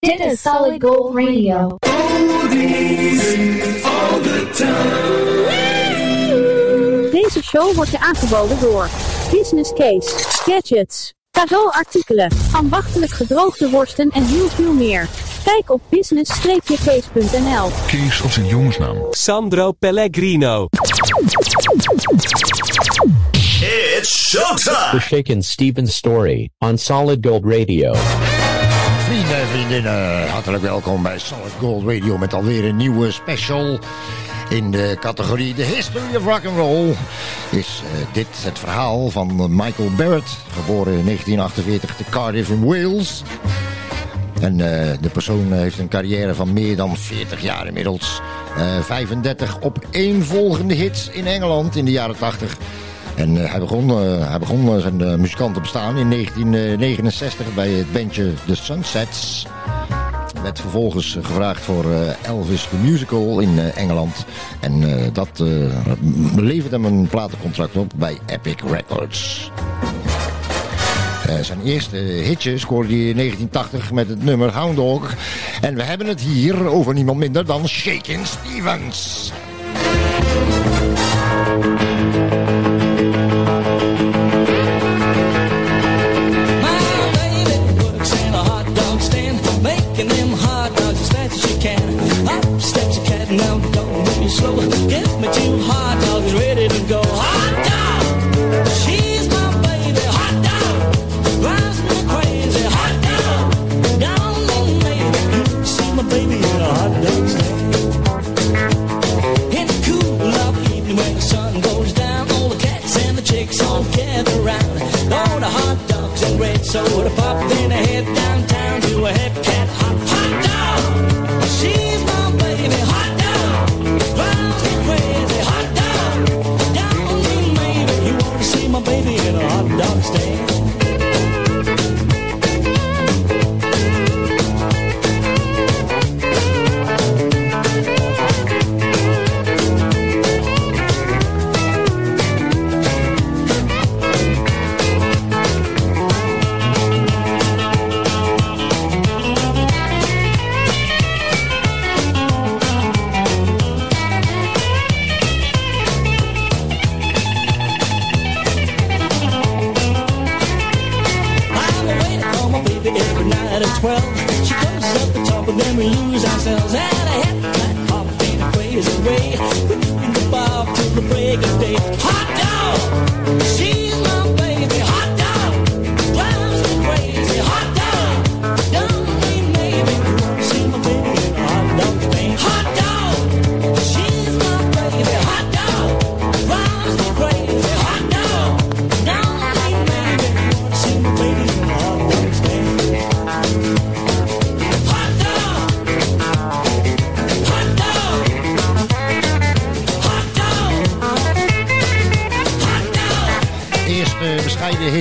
Dit is Solid Gold Radio. Deze show wordt je aangeboden door Business Case, Gadgets, cadeauartikelen, ambachtelijk gedroogde worsten en heel veel meer. Kijk op business-case.nl. Kees als een jongensnaam. Sandro Pellegrino. It's showtime! The Shaken Stevens Story on Solid Gold Radio. Vrienden en vriendinnen, hartelijk welkom bij Solid Gold Radio met alweer een nieuwe special. In de categorie The History of Rock and Roll is uh, dit het verhaal van Michael Barrett, geboren in 1948 te Cardiff in Wales. En uh, de persoon heeft een carrière van meer dan 40 jaar inmiddels. Uh, 35 op één volgende hits in Engeland in de jaren 80. En uh, hij begon, hij begon zijn muzikant bestaan in 1969 bij het bandje The Sunsets. Werd vervolgens gevraagd voor Elvis the Musical in Engeland. En dat leverde hem een platencontract op bij Epic Records. Zijn eerste hitje scoorde hij in 1980 met het nummer Hound Dog. En we hebben het hier over niemand minder dan Shakin' Stevens. Slow, get me two hot dogs ready to go. Hot dog! She's my baby, hot dog! drives me crazy. Hot dog, down in Navy. See my baby in a hot dog stand. In the cool of the evening when the sun goes down, all the cats and the chicks all gather round. All the hot dogs and red soda pop, then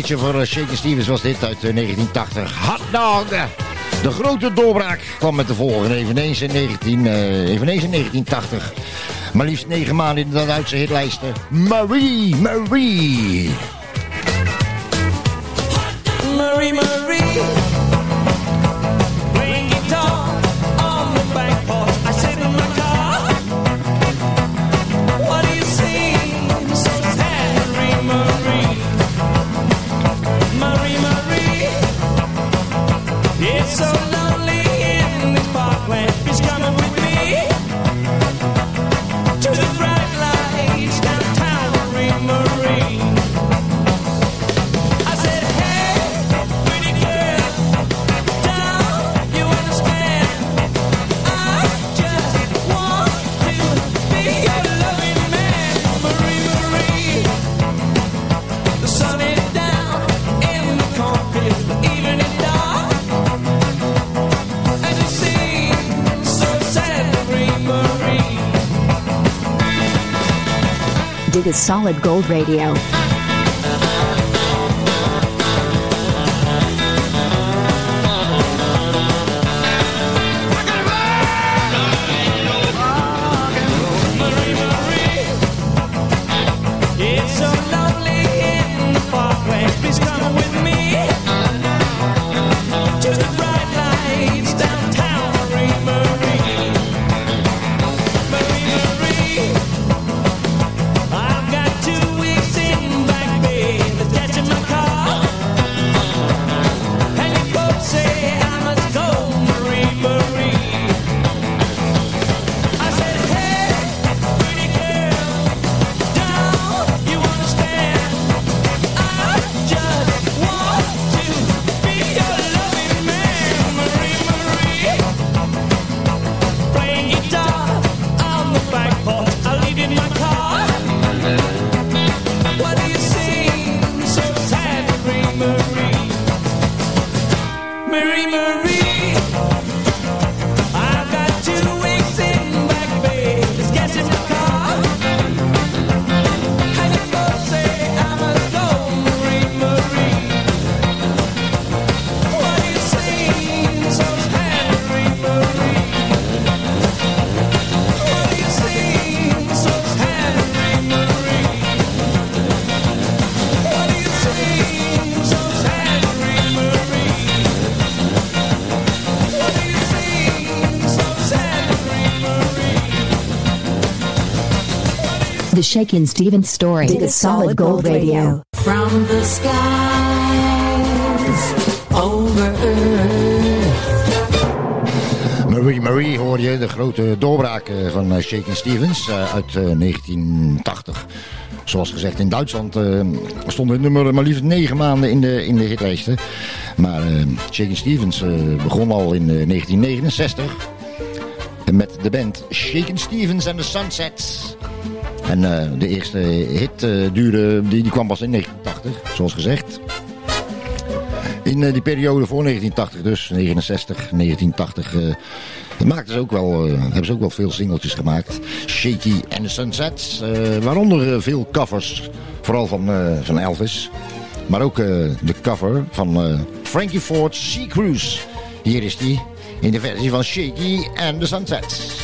hitje voor uh, Shakin' Stevens was dit uit uh, 1980. Hot Dog! De grote doorbraak kwam met de volgende, eveneens in, 19, uh, eveneens in 1980. Maar liefst negen maanden in de Duitse hitlijsten. Marie! Marie, Is Solid Gold Radio. The Shakin' Stevens Story. Dit is Solid Gold Radio. From the skies over earth. Marie Marie hoor je, de grote doorbraak eh, van eh, Shakin' Stevens eh, uit eh, 1980. Zoals gezegd, in Duitsland eh, stond het nummer maar liefst negen maanden in de, in de hitlijsten. Maar eh Shakin' Stevens eh, begon al in eh, 1969 met de band Shakin' Stevens and the Sunsets. En eh, de eerste hit eh, duurde, die, die kwam pas in 1980, zoals gezegd. In eh, die periode voor 1980 dus, 69, 1980, eh, maakten ze ook wel, hebben ze ook wel veel singeltjes gemaakt. Shaky and the Sunsets, waaronder veel covers, vooral van, van Elvis. Maar ook de cover van Frankie Ford's Sea Cruise. Hier is die, in de versie van Shaky and the Sunsets.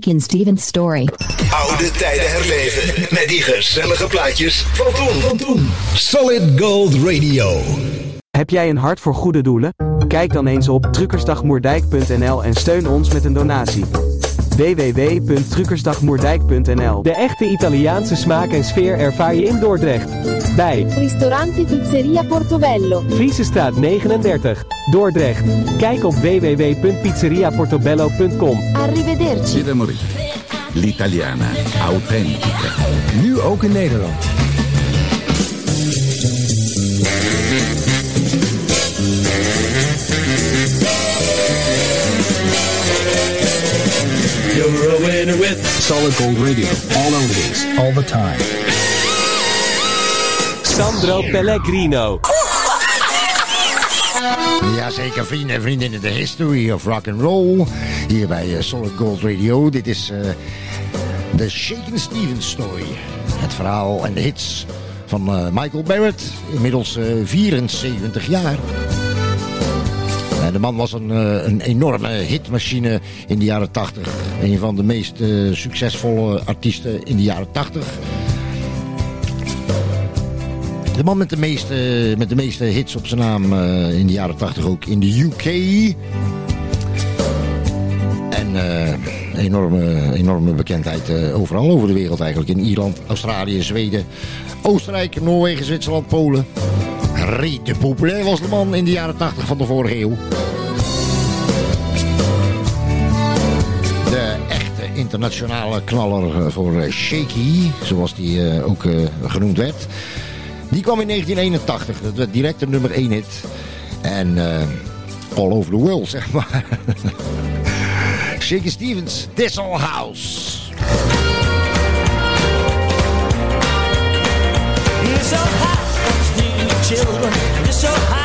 Shakin' Stevens Story. Oude tijden herleven met die gezellige plaatjes van toen. Van toen. Solid Gold Radio. Heb jij een hart voor goede doelen? Kijk dan eens op truckersdagmoerdijk.nl en steun ons met een donatie. www.truckersdagmoerdijk.nl De echte Italiaanse smaak en sfeer ervaar je in Dordrecht. Bij Ristorante Pizzeria Portobello. Friesestraat 39, Dordrecht. Kijk op www.pizzeriaportobello.com. Arrivederci. L'italiana autentica. Nu ook in Nederland. You're a winner with Solid Gold Radio. All oldies. All the time. Sandro Pellegrino. Jazeker, vrienden en vriendinnen, de history of rock and roll. Hier bij eh, Solid Gold Radio. Dit is eh, de Shakin' Stevens story. Het verhaal en de hits van eh, Michael Barrett. Inmiddels eh, 74 jaar. De man was een, een enorme hitmachine in de jaren 80. Een van de meest succesvolle artiesten in de jaren 80. De man met de meeste, met de meeste hits op zijn naam eh, in de jaren 80 ook in de UK. En eh, enorme, enorme bekendheid eh, overal over de wereld eigenlijk. In Ierland, Australië, Zweden, Oostenrijk, Noorwegen, Zwitserland, Polen. Rete populair was de man in de jaren 80 van de vorige eeuw. De echte internationale knaller voor Shaky, zoals die ook genoemd werd. Die kwam in 1981. Dat werd direct een nummer 1 hit. En eh, all over the world, zeg maar. Shaky Stevens, This Old House. This children. House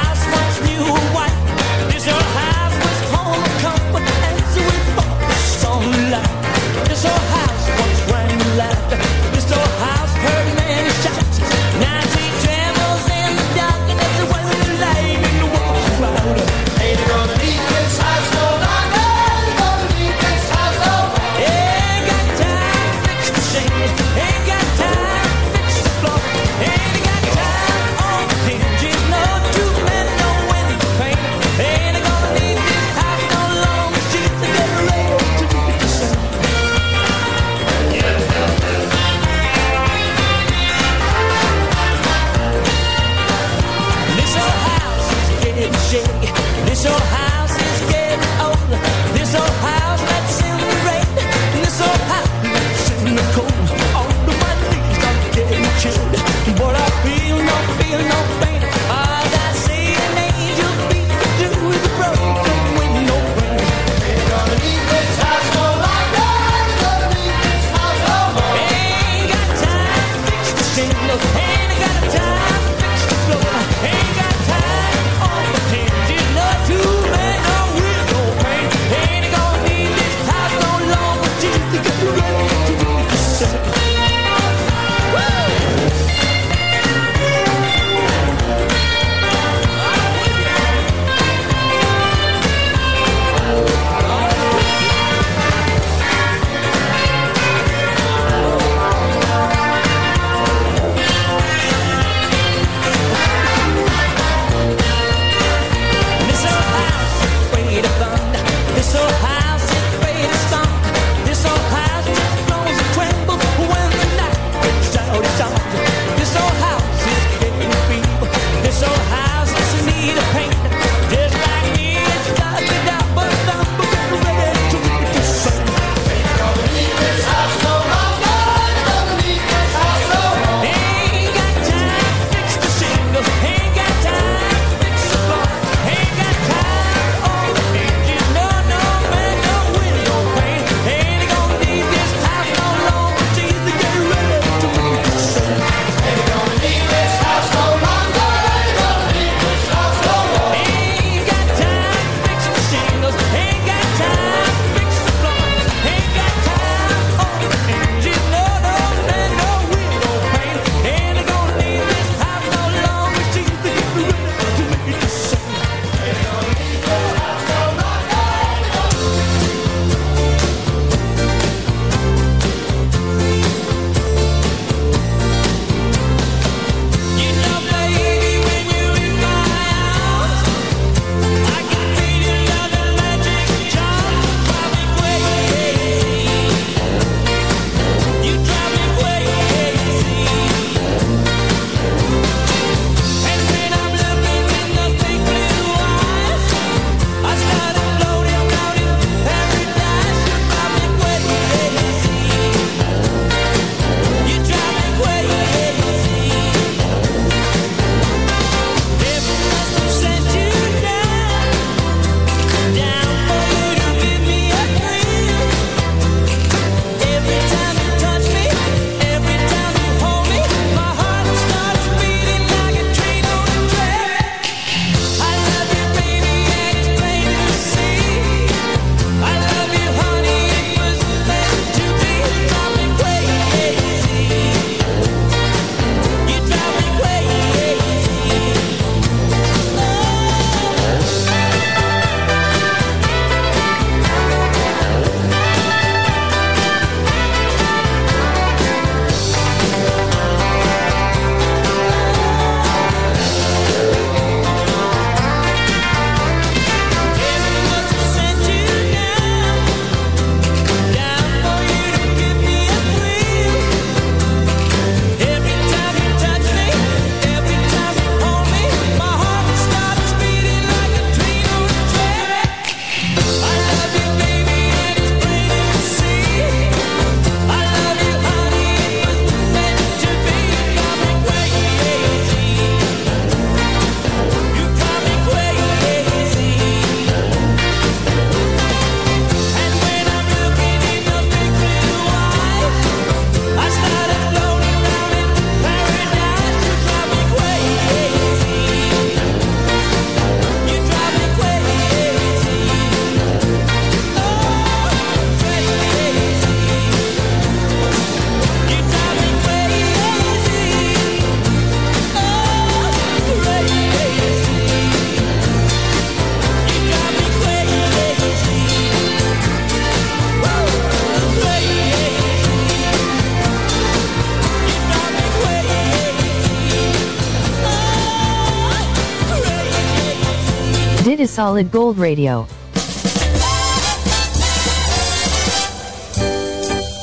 to Solid Gold Radio.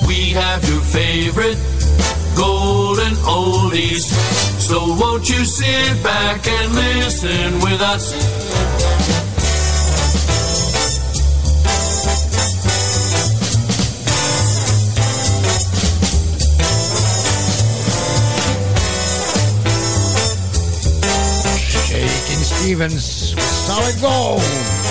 We have your favorite golden oldies. So won't you sit back and listen with us? Stevens now it goes.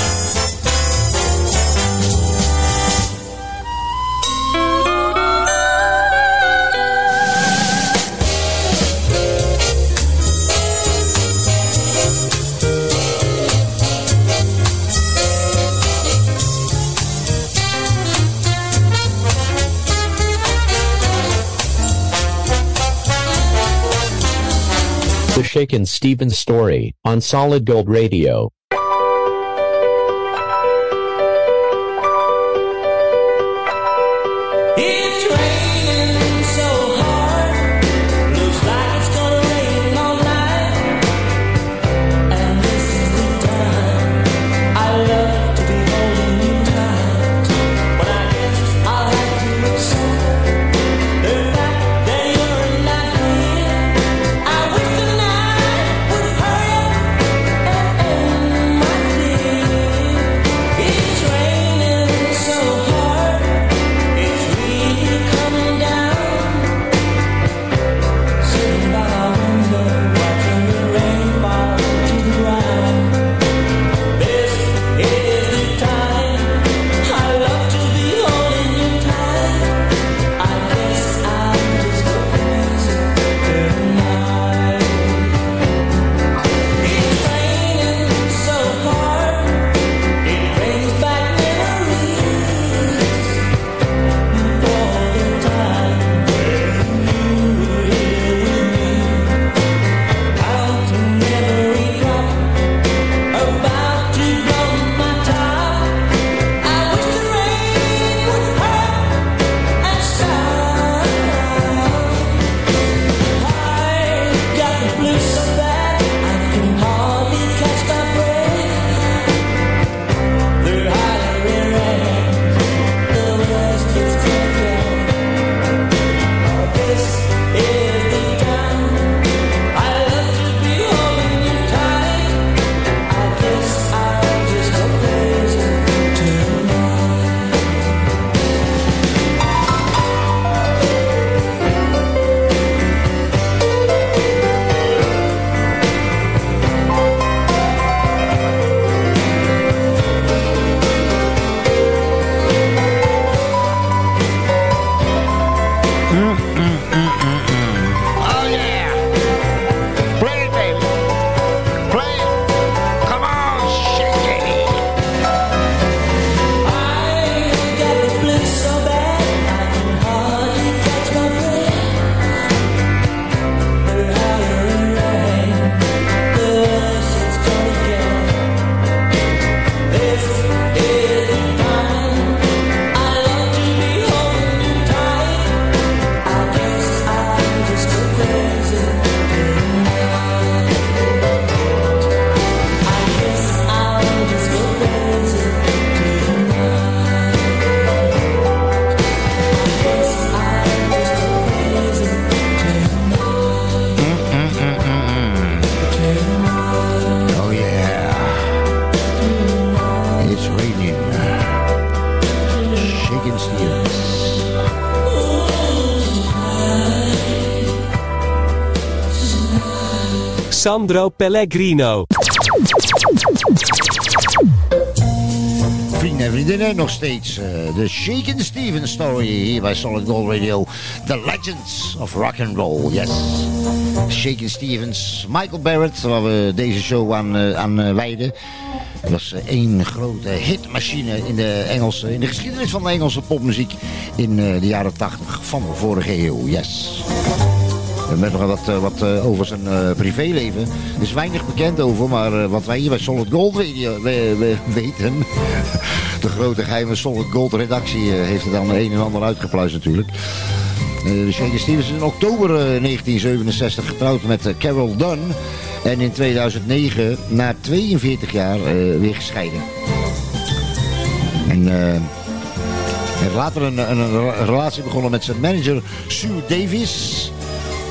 Shaken Stevens story on Solid Gold Radio. Sandro Pellegrino. Vrienden en vriendinnen, nog steeds eh, de uh, Stevens story hier bij Solid Gold Radio. The Legends of Rock and Roll, yes. Shaken Stevens, Michael Barrett, waar we deze show aan, eh, aan eh, wijden. Het was één grote hitmachine in de, Engelse, in de geschiedenis van de Engelse popmuziek in de jaren 80 van de vorige eeuw. Yes met hebben wat, eh, wat eh, over zijn eh, privéleven. Er is weinig bekend over, maar wat wij hier bij Solid Gold we, weten... de grote geheime Solid Gold redactie heeft het dan een en ander uitgepluist natuurlijk. Uh, Stevens is in oktober 1967 getrouwd met Carol Dunn. En in 2009, na 42 jaar, uh, weer gescheiden. En heeft later een, een, relatie begonnen met zijn manager Sue Davis.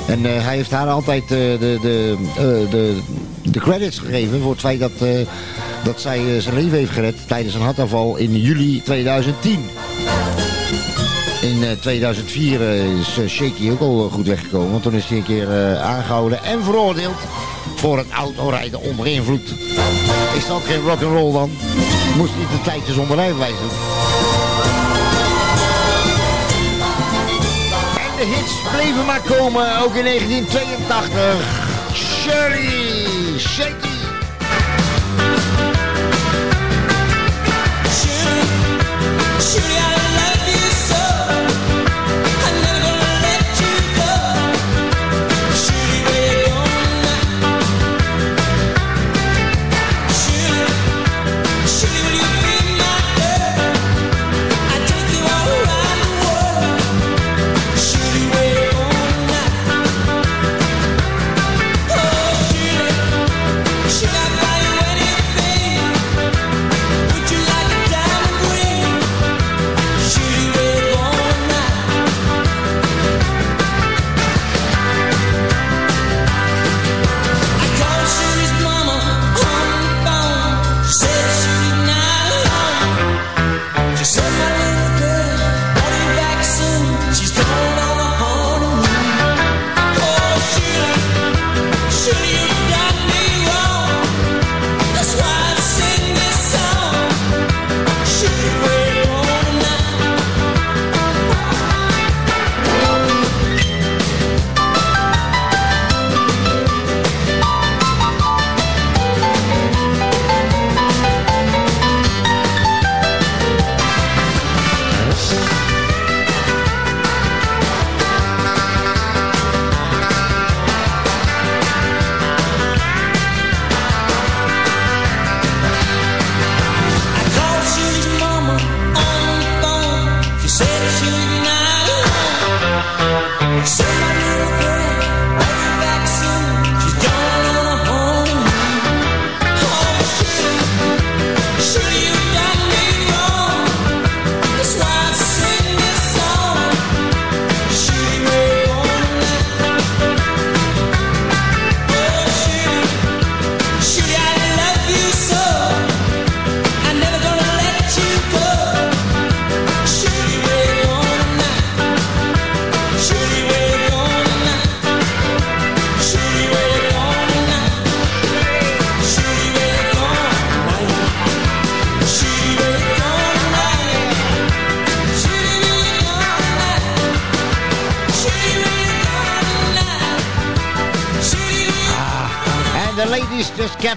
En eh, hij heeft haar altijd eh, de, de, eh, de, de credits gegeven voor het feit dat, dat zij zijn leven heeft gered tijdens een hartaanval in juli 2010. In eh, 2004 eh, is Shaky ook al goed weggekomen, want toen is hij een keer eh, aangehouden en veroordeeld voor het autorijden onder invloed. Is dat geen rock'n'roll dan? Moest hij de tijdje zonder rijbewijs doen? Hits bleven maar komen, ook in 1982. Shirley, Shaky. Should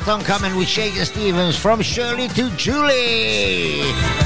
ladies just on coming with Shaker Stevens from Shirley to Julie.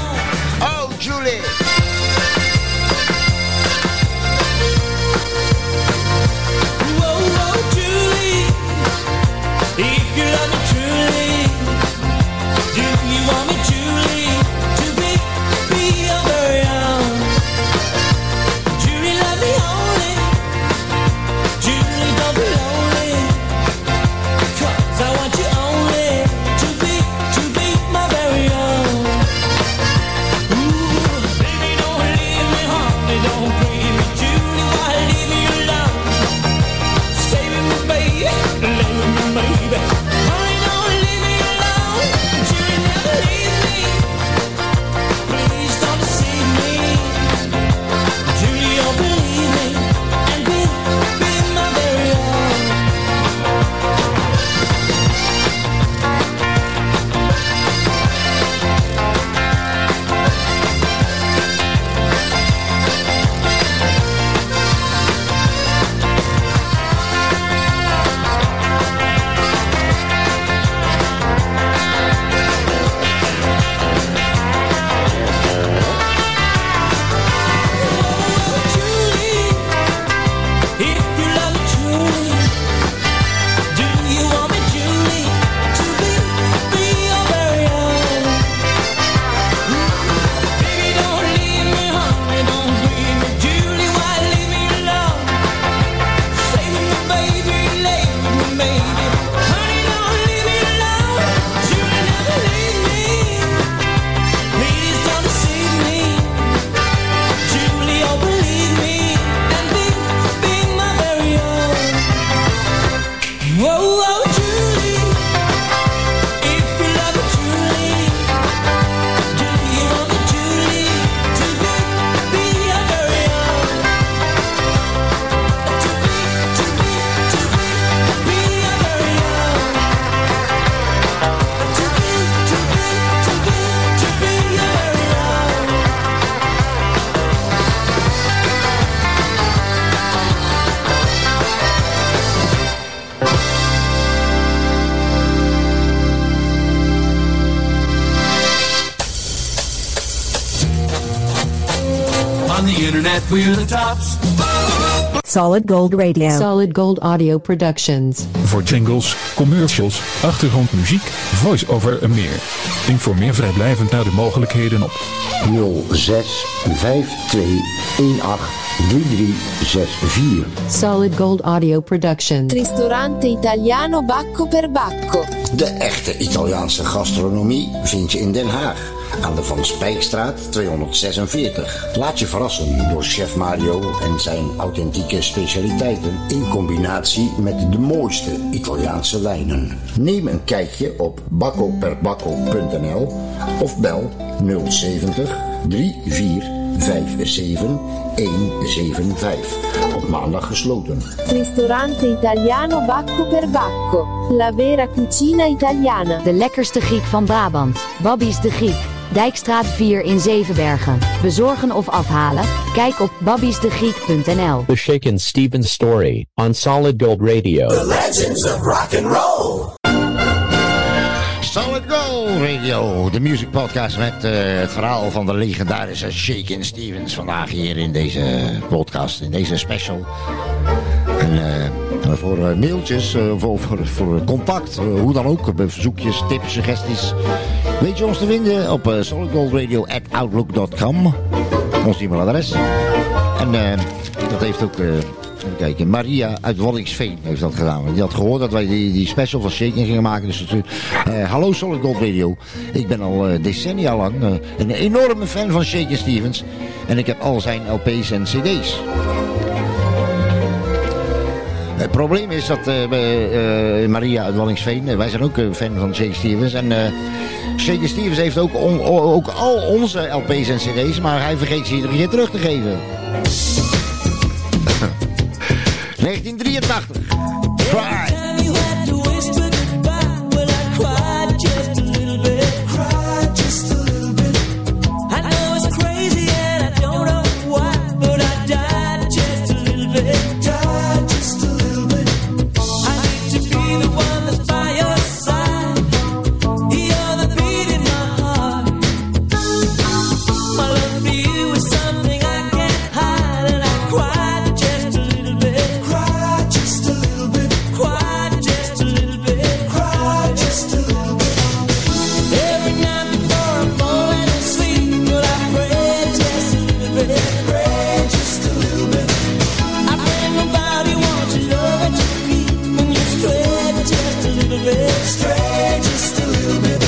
We're the tops. Solid Gold Radio. Solid Gold Audio Productions. Voor jingles, commercials, achtergrondmuziek, voice-over en meer. Informeer vrijblijvend naar de mogelijkheden op 06 52 18 3364. Solid Gold Audio Productions. Ristorante Italiano Bacco per Bacco. De echte Italiaanse gastronomie vind je in Den Haag. Aan de Van Spijkstraat 246. Laat je verrassen door chef Mario en zijn authentieke specialiteiten in combinatie met de mooiste Italiaanse wijnen. Neem een kijkje op baccoperbacco.nl of bel 070 3457 175. Op maandag gesloten. Ristorante Italiano Bacco per Bacco. La vera cucina italiana. De lekkerste Griek van Brabant. Babby's de Griek. Dijkstraat 4 in Zevenbergen. Bezorgen of afhalen? Kijk op babbiesdegriek.nl. The Shaken Stevens Story on Solid Gold Radio. The legends of rock and roll. Solid Gold Radio, de music podcast met eh, het verhaal van de legendarische Shakin' Stevens. Vandaag hier in deze podcast, in deze special. En eh, voor eh, mailtjes, eh, voor, voor, voor contact, eh, hoe dan ook, verzoekjes, tips, suggesties. Weet je ons te vinden op uh, solidgoldradio.outlook.com. Ons e-mailadres. En eh, dat heeft ook... eh, Even kijken, Maria uit Waddingsveen heeft dat gedaan. Die had gehoord dat wij die, die special van Shaking gingen maken. Dus eh, hallo Solid Gold Radio. Ik ben al eh, decennia lang eh, een enorme fan van Shaking Stevens. En ik heb al zijn LP's en CD's. Het probleem is dat eh, eh, Maria uit Wallingsveen, eh, wij zijn ook een fan van Shaky Stevens. En Shaky Stevens heeft ook, on- ook al onze LP's en CD's, maar hij vergeet ze iedere keer terug te geven. 1983. Cry. stray just a little bit.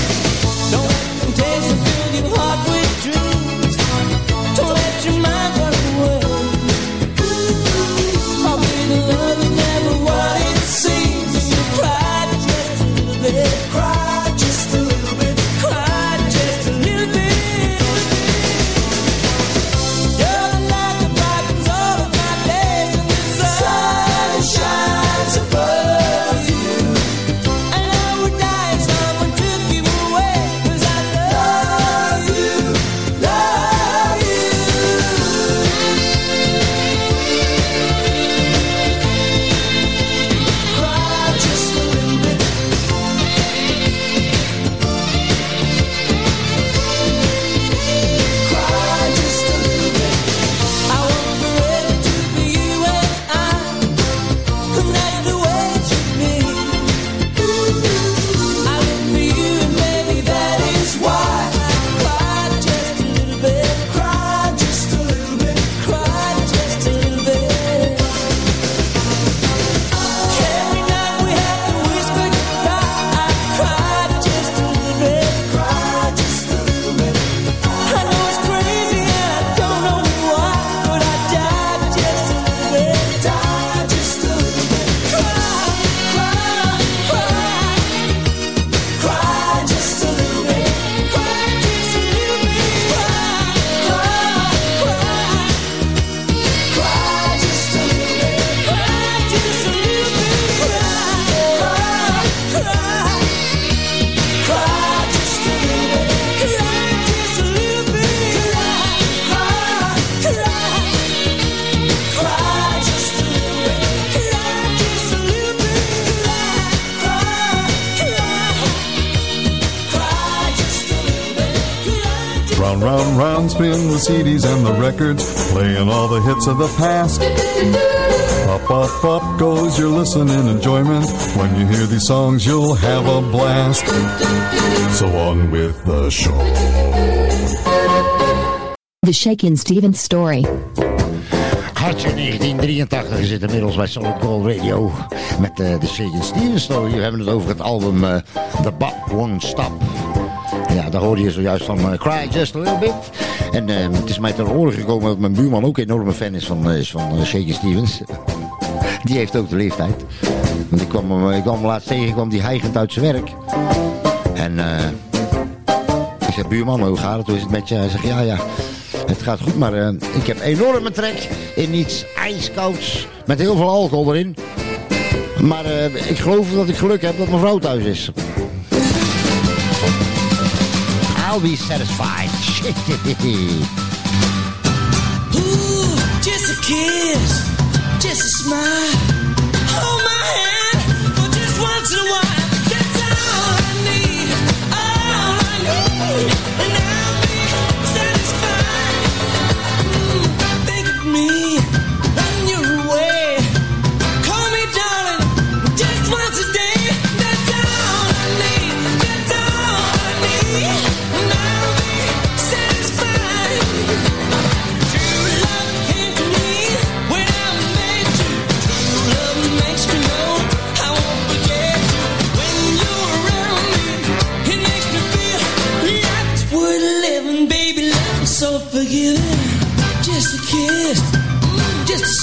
Spin the CDs and the records, playing all the hits of the past. Up, up, up goes your listening enjoyment. When you hear these songs, you'll have a blast. So on with the show. The Shakin' Stevens Story. Hartje 1983 zit inmiddels bij Solid Gold Radio met eh, de Shakin' Stevens Story. We hebben het over het album eh, The Bob Won't Stop. Ja, daar hoorde je zojuist van eh, Cry Just a Little Bit. En eh, het is mij ter oren gekomen dat mijn buurman ook een enorme fan is van, eh, is van eh, Shakin' Stevens. Die heeft ook de leeftijd. Want ik kwam, hem- laatst tegen, kwam die hijgend uit zijn werk. En ik zeg, buurman, hoe gaat het? Hoe is het met je? Hij zegt, ja, ja, het gaat goed, maar ik heb enorme trek in iets ijskouds met heel veel alcohol erin. Maar ik geloof dat ik geluk heb dat mijn vrouw thuis is. I'll be satisfied. Ooh, just a kiss, just a smile.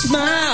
Smile.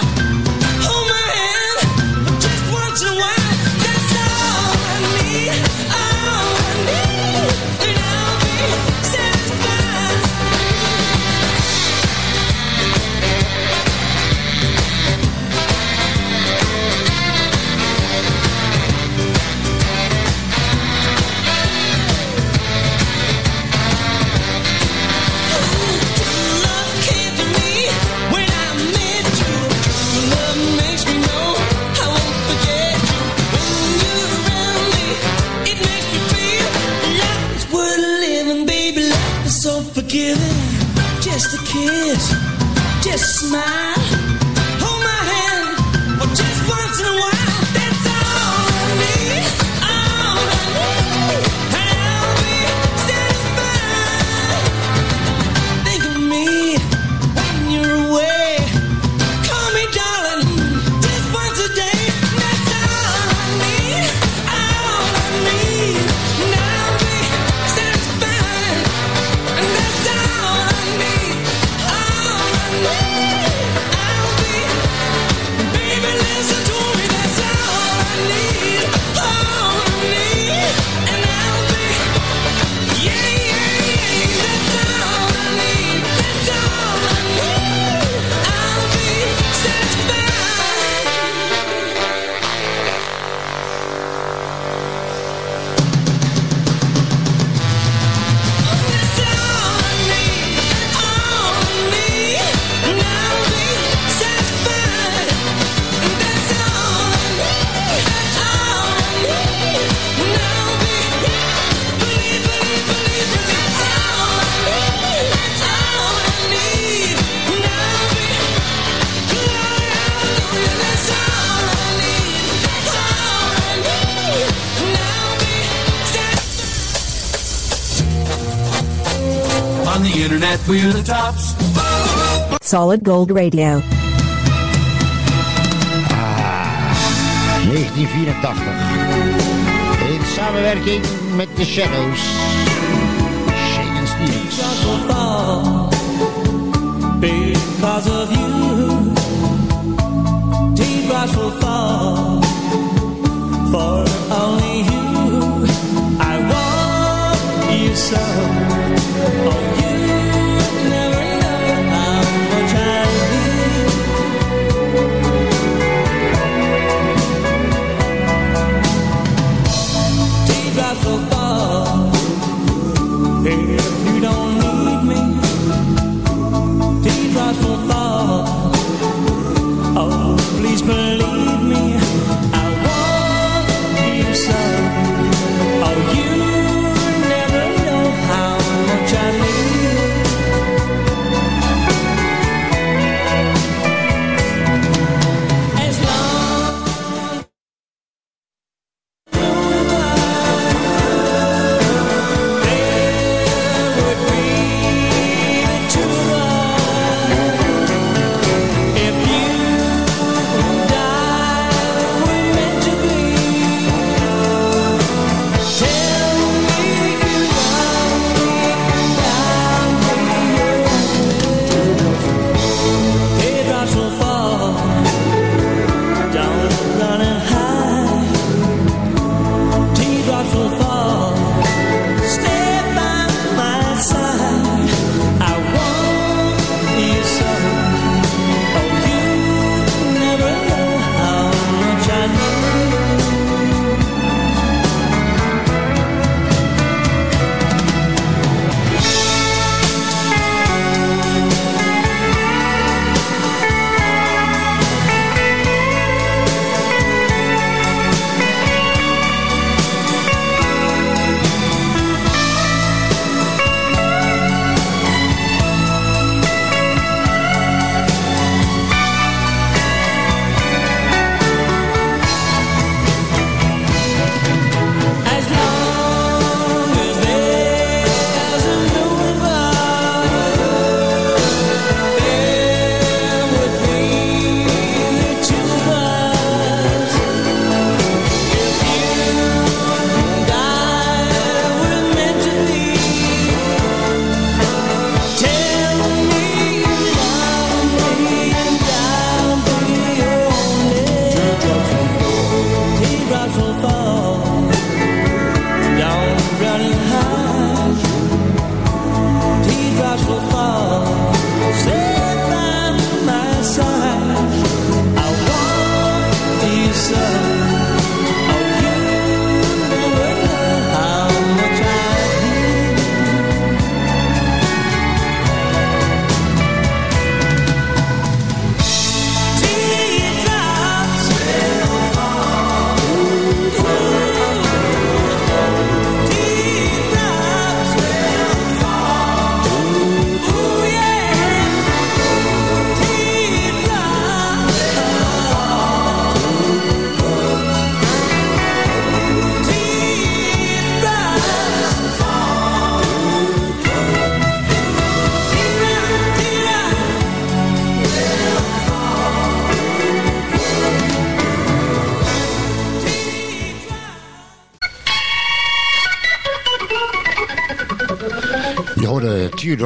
We're the tops. Solid Gold Radio. 1984. In samenwerking met The Shadows. Shakin' Stevens. Because of you. Teardrops will fall for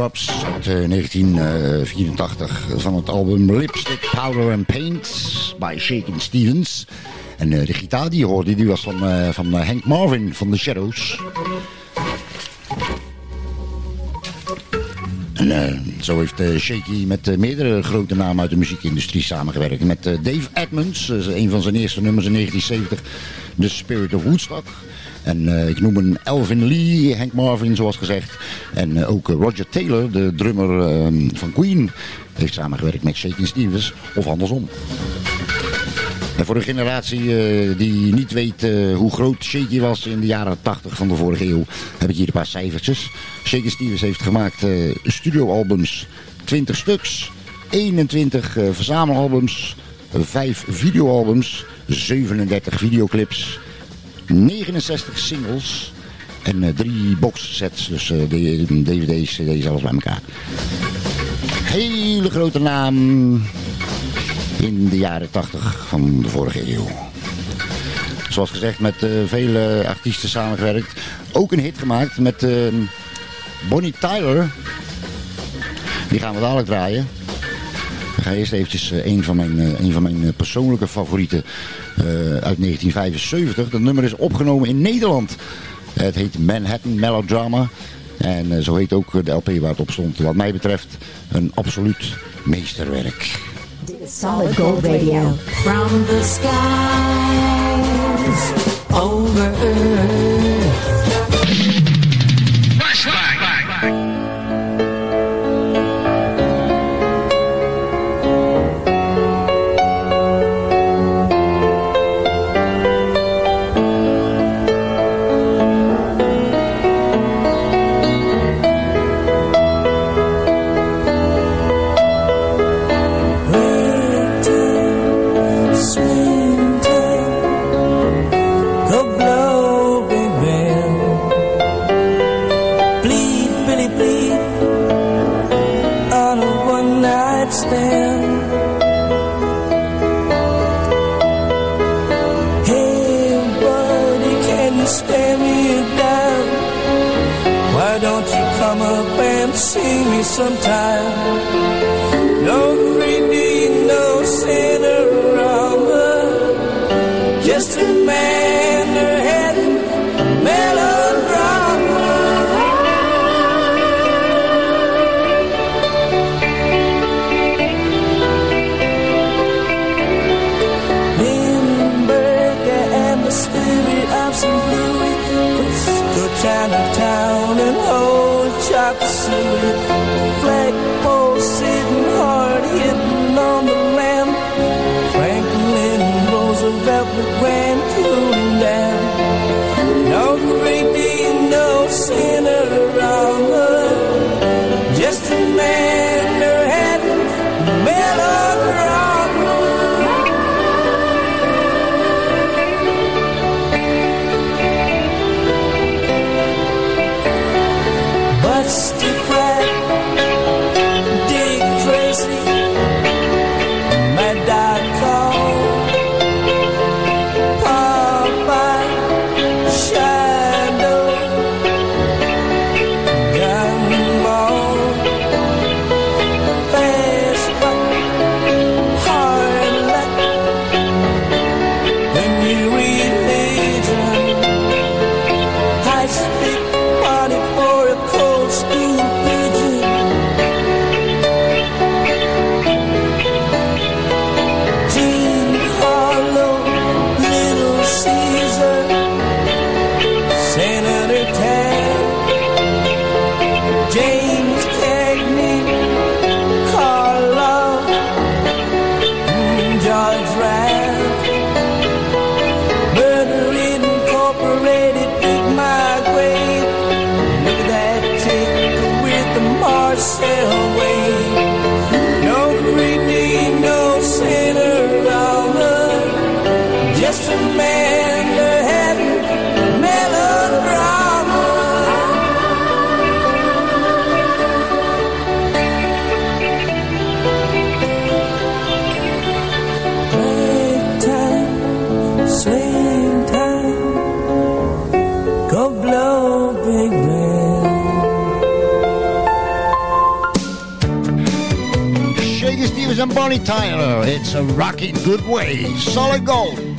uit eh, 1984 van het album Lipstick, Powder and Paint by Shakin' Stevens. En eh, de gitaar die je hoorde, die was van, eh, van eh, Hank Marvin van The Shadows. En eh, zo heeft eh, Shaky met eh, meerdere grote namen uit de muziekindustrie samengewerkt. Met eh, Dave Edmunds, een van zijn eerste nummers in 1970, The Spirit of Woodstock. En ik noem een Elvin Lee, Hank Marvin zoals gezegd. En ook Roger Taylor, de drummer eh, van Queen, heeft samengewerkt met Shaky Stevens. Of andersom. En voor de generatie eh, die niet weet eh, hoe groot Shaky was in de jaren 80 van de vorige eeuw, heb ik hier een paar cijfertjes. Shaky Stevens heeft gemaakt eh, studioalbums, 20 stuks, 21 eh, verzamelalbums, 5 videoalbums, 37 videoclips, 69 singles en drie boxsets, dus dvd's, cd's, alles bij elkaar. Hele grote naam in de jaren 80 van de vorige eeuw. Zoals gezegd, met eh, vele artiesten samengewerkt. Ook een hit gemaakt met eh, Bonnie Tyler. Die gaan we dadelijk draaien. Ik ga eerst eventjes eh, een van mijn, eh, een van mijn persoonlijke favorieten uit 1975. Dat nummer is opgenomen in Nederland. Het heet Manhattan Melodrama. En zo heet ook de LP waar het op stond. Wat mij betreft een absoluut meesterwerk. Solid Gold Radio. From the skies over earth. Don't you come up and see me sometime? No 3D, no Cinerama just a man Mary Tyler. It's a rocking good way. Solid gold.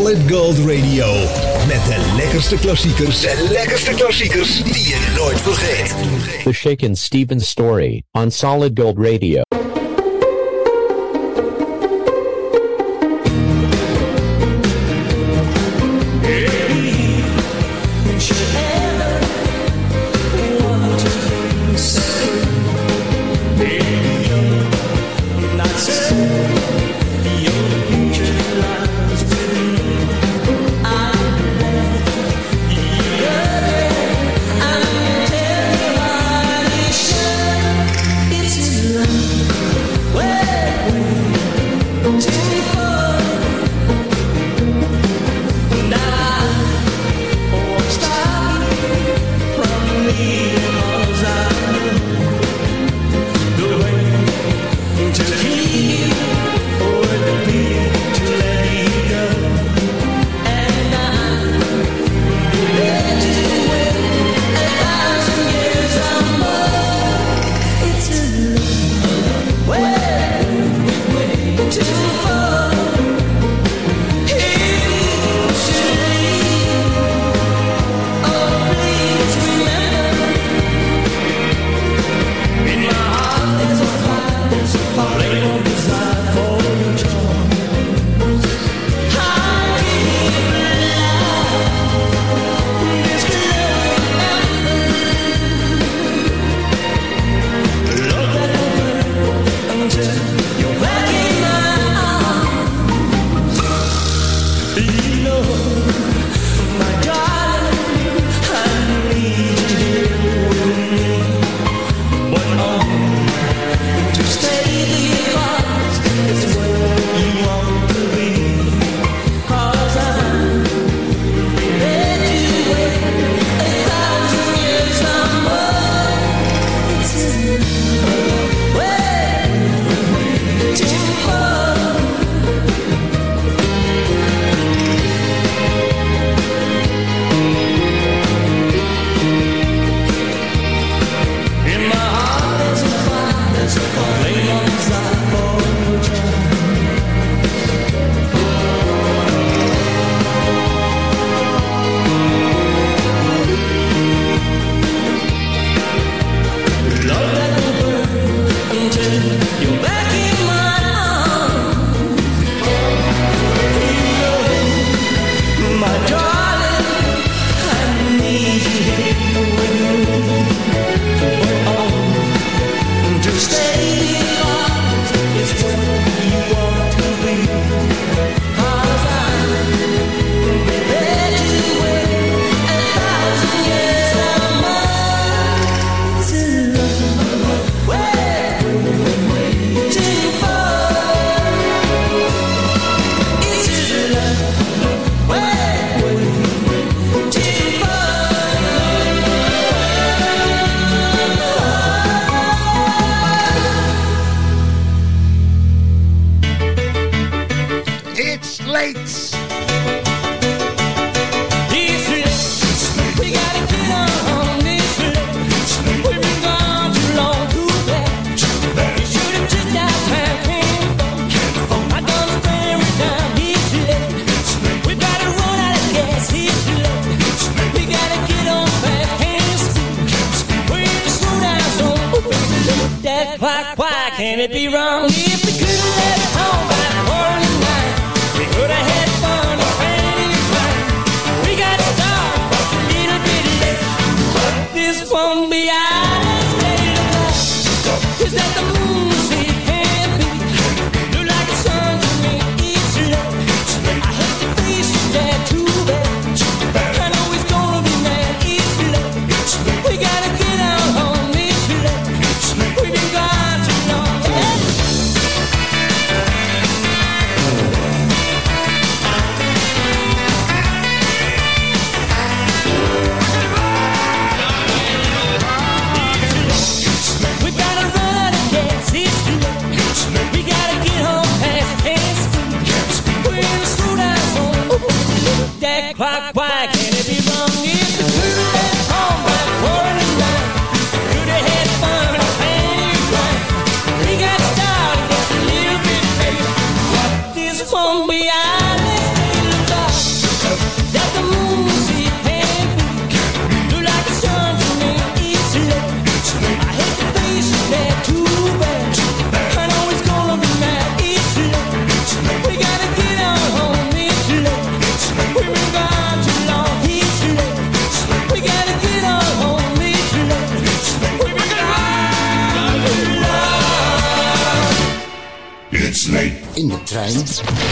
Solid Gold Radio. Met de lekkerste klassiekers. De lekkerste klassiekers die je nooit vergeet. The Shaken Stevens Story on Solid Gold Radio.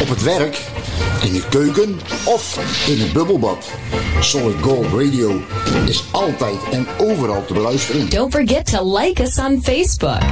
op het werk, in de keuken of in het bubbelbad. Solid Gold Radio is altijd en overal te beluisteren. Don't forget to like us on Facebook.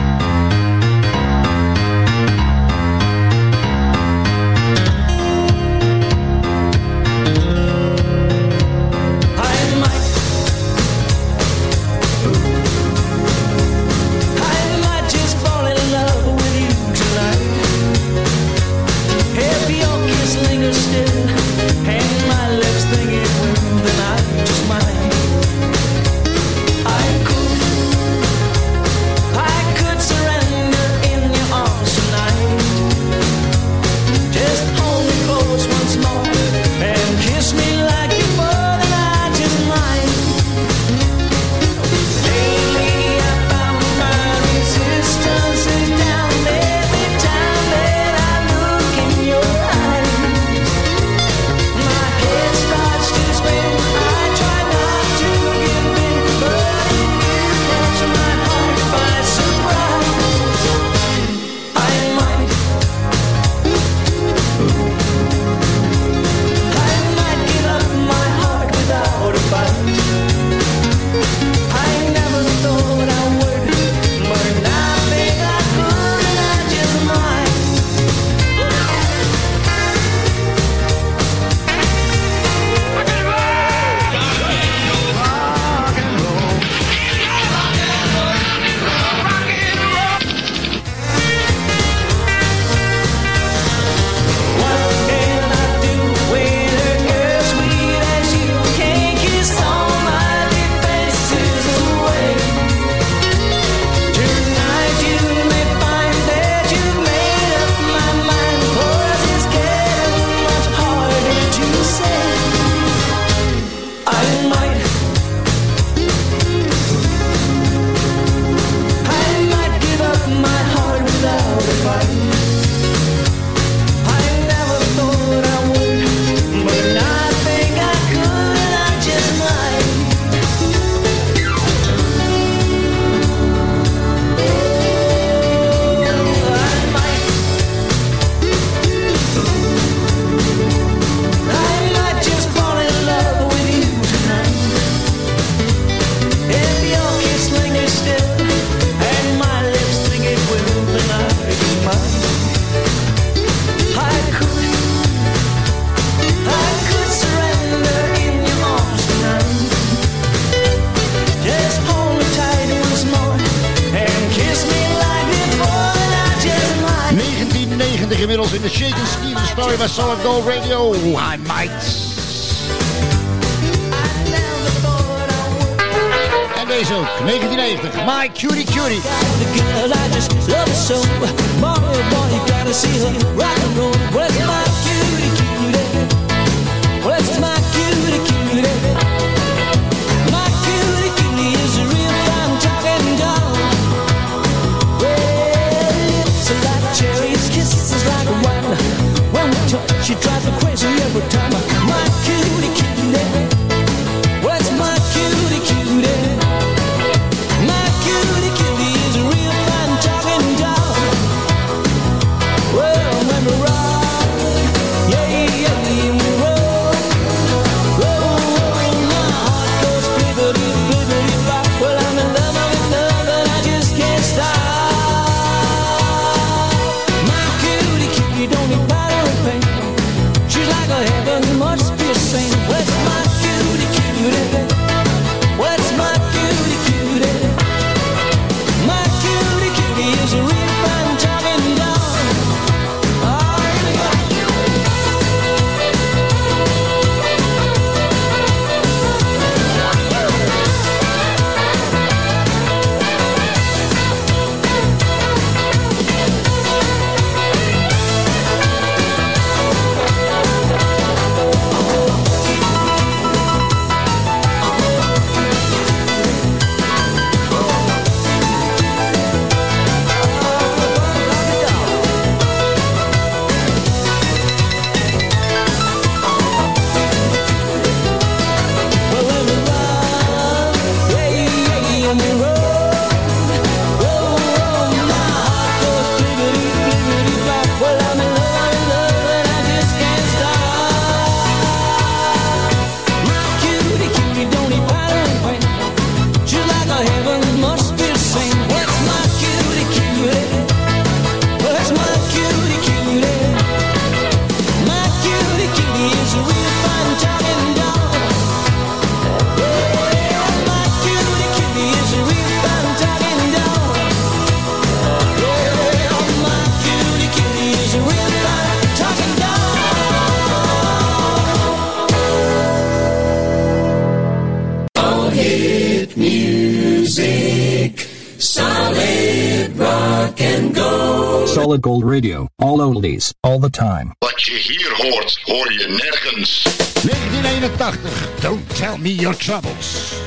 me your troubles.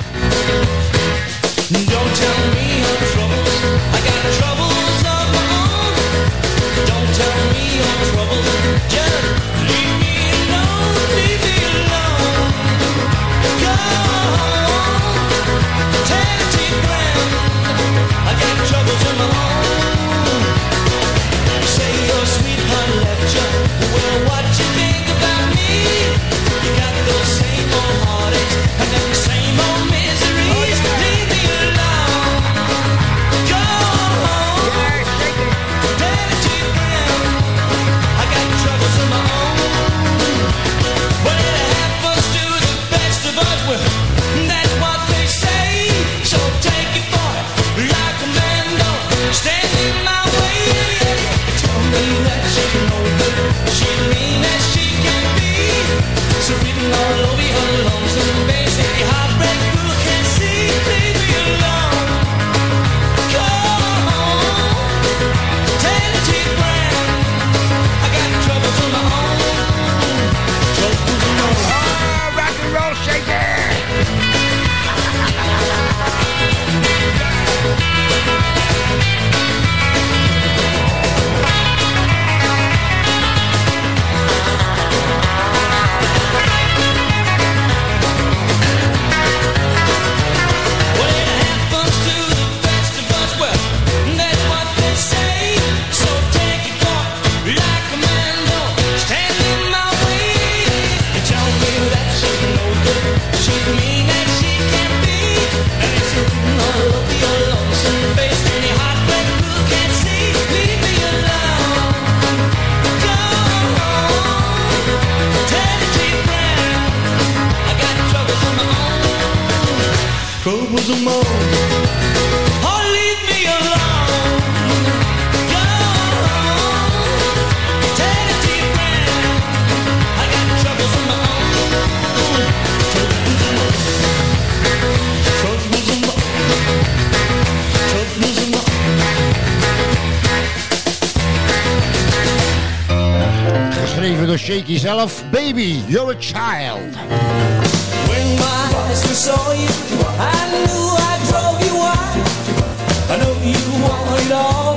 Don't tell me shaky self, Baby, you're a child. When my eyes saw you, I knew I drove you wild. I know you want it all.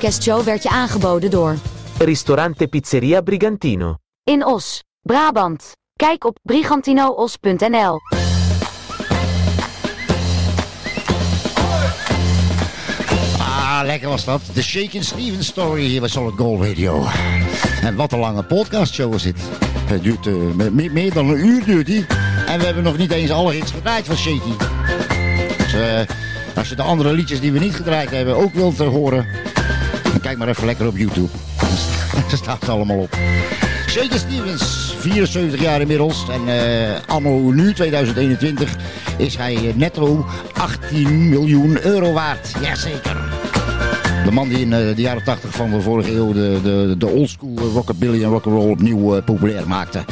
Podcastshow werd je aangeboden door Ristorante Pizzeria Brigantino. In Os, Brabant. Kijk op brigantinoos.nl. Ah, lekker was dat. De Shakin' Stevens Story hier bij Solid Gold Radio. En wat een lange podcastshow is dit. Het duurt eh, me- me- meer dan een uur duurt die. En we hebben nog niet eens alle hits gedraaid van Shaky. Dus eh, als je de andere liedjes die we niet gedraaid hebben ook wilt eh, horen... kijk maar even lekker op YouTube. Daar staat allemaal op. Shaky Stevens, 74 jaar inmiddels. En eh anno nu, 2021, is hij eh, netto 18 miljoen euro waard. Jazeker. De man die in eh, de jaren 80 van de vorige eeuw de, de, de oldschool rockabilly en rock'n'roll opnieuw populair maakte.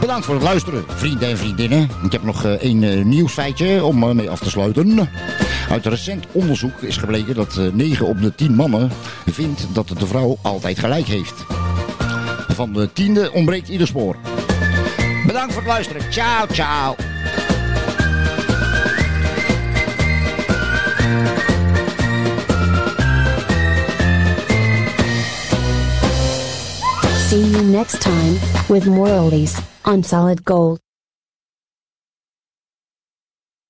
Bedankt voor het luisteren, vrienden en vriendinnen. Ik heb nog één nieuwsfeitje om mee af te sluiten. Uit recent onderzoek is gebleken dat eh, 9 op de 10 mannen vindt dat de vrouw altijd gelijk heeft. Van de tiende ontbreekt ieder spoor. Bedankt voor het luisteren. Ciao, ciao. See you next time with more oldies on Solid Gold.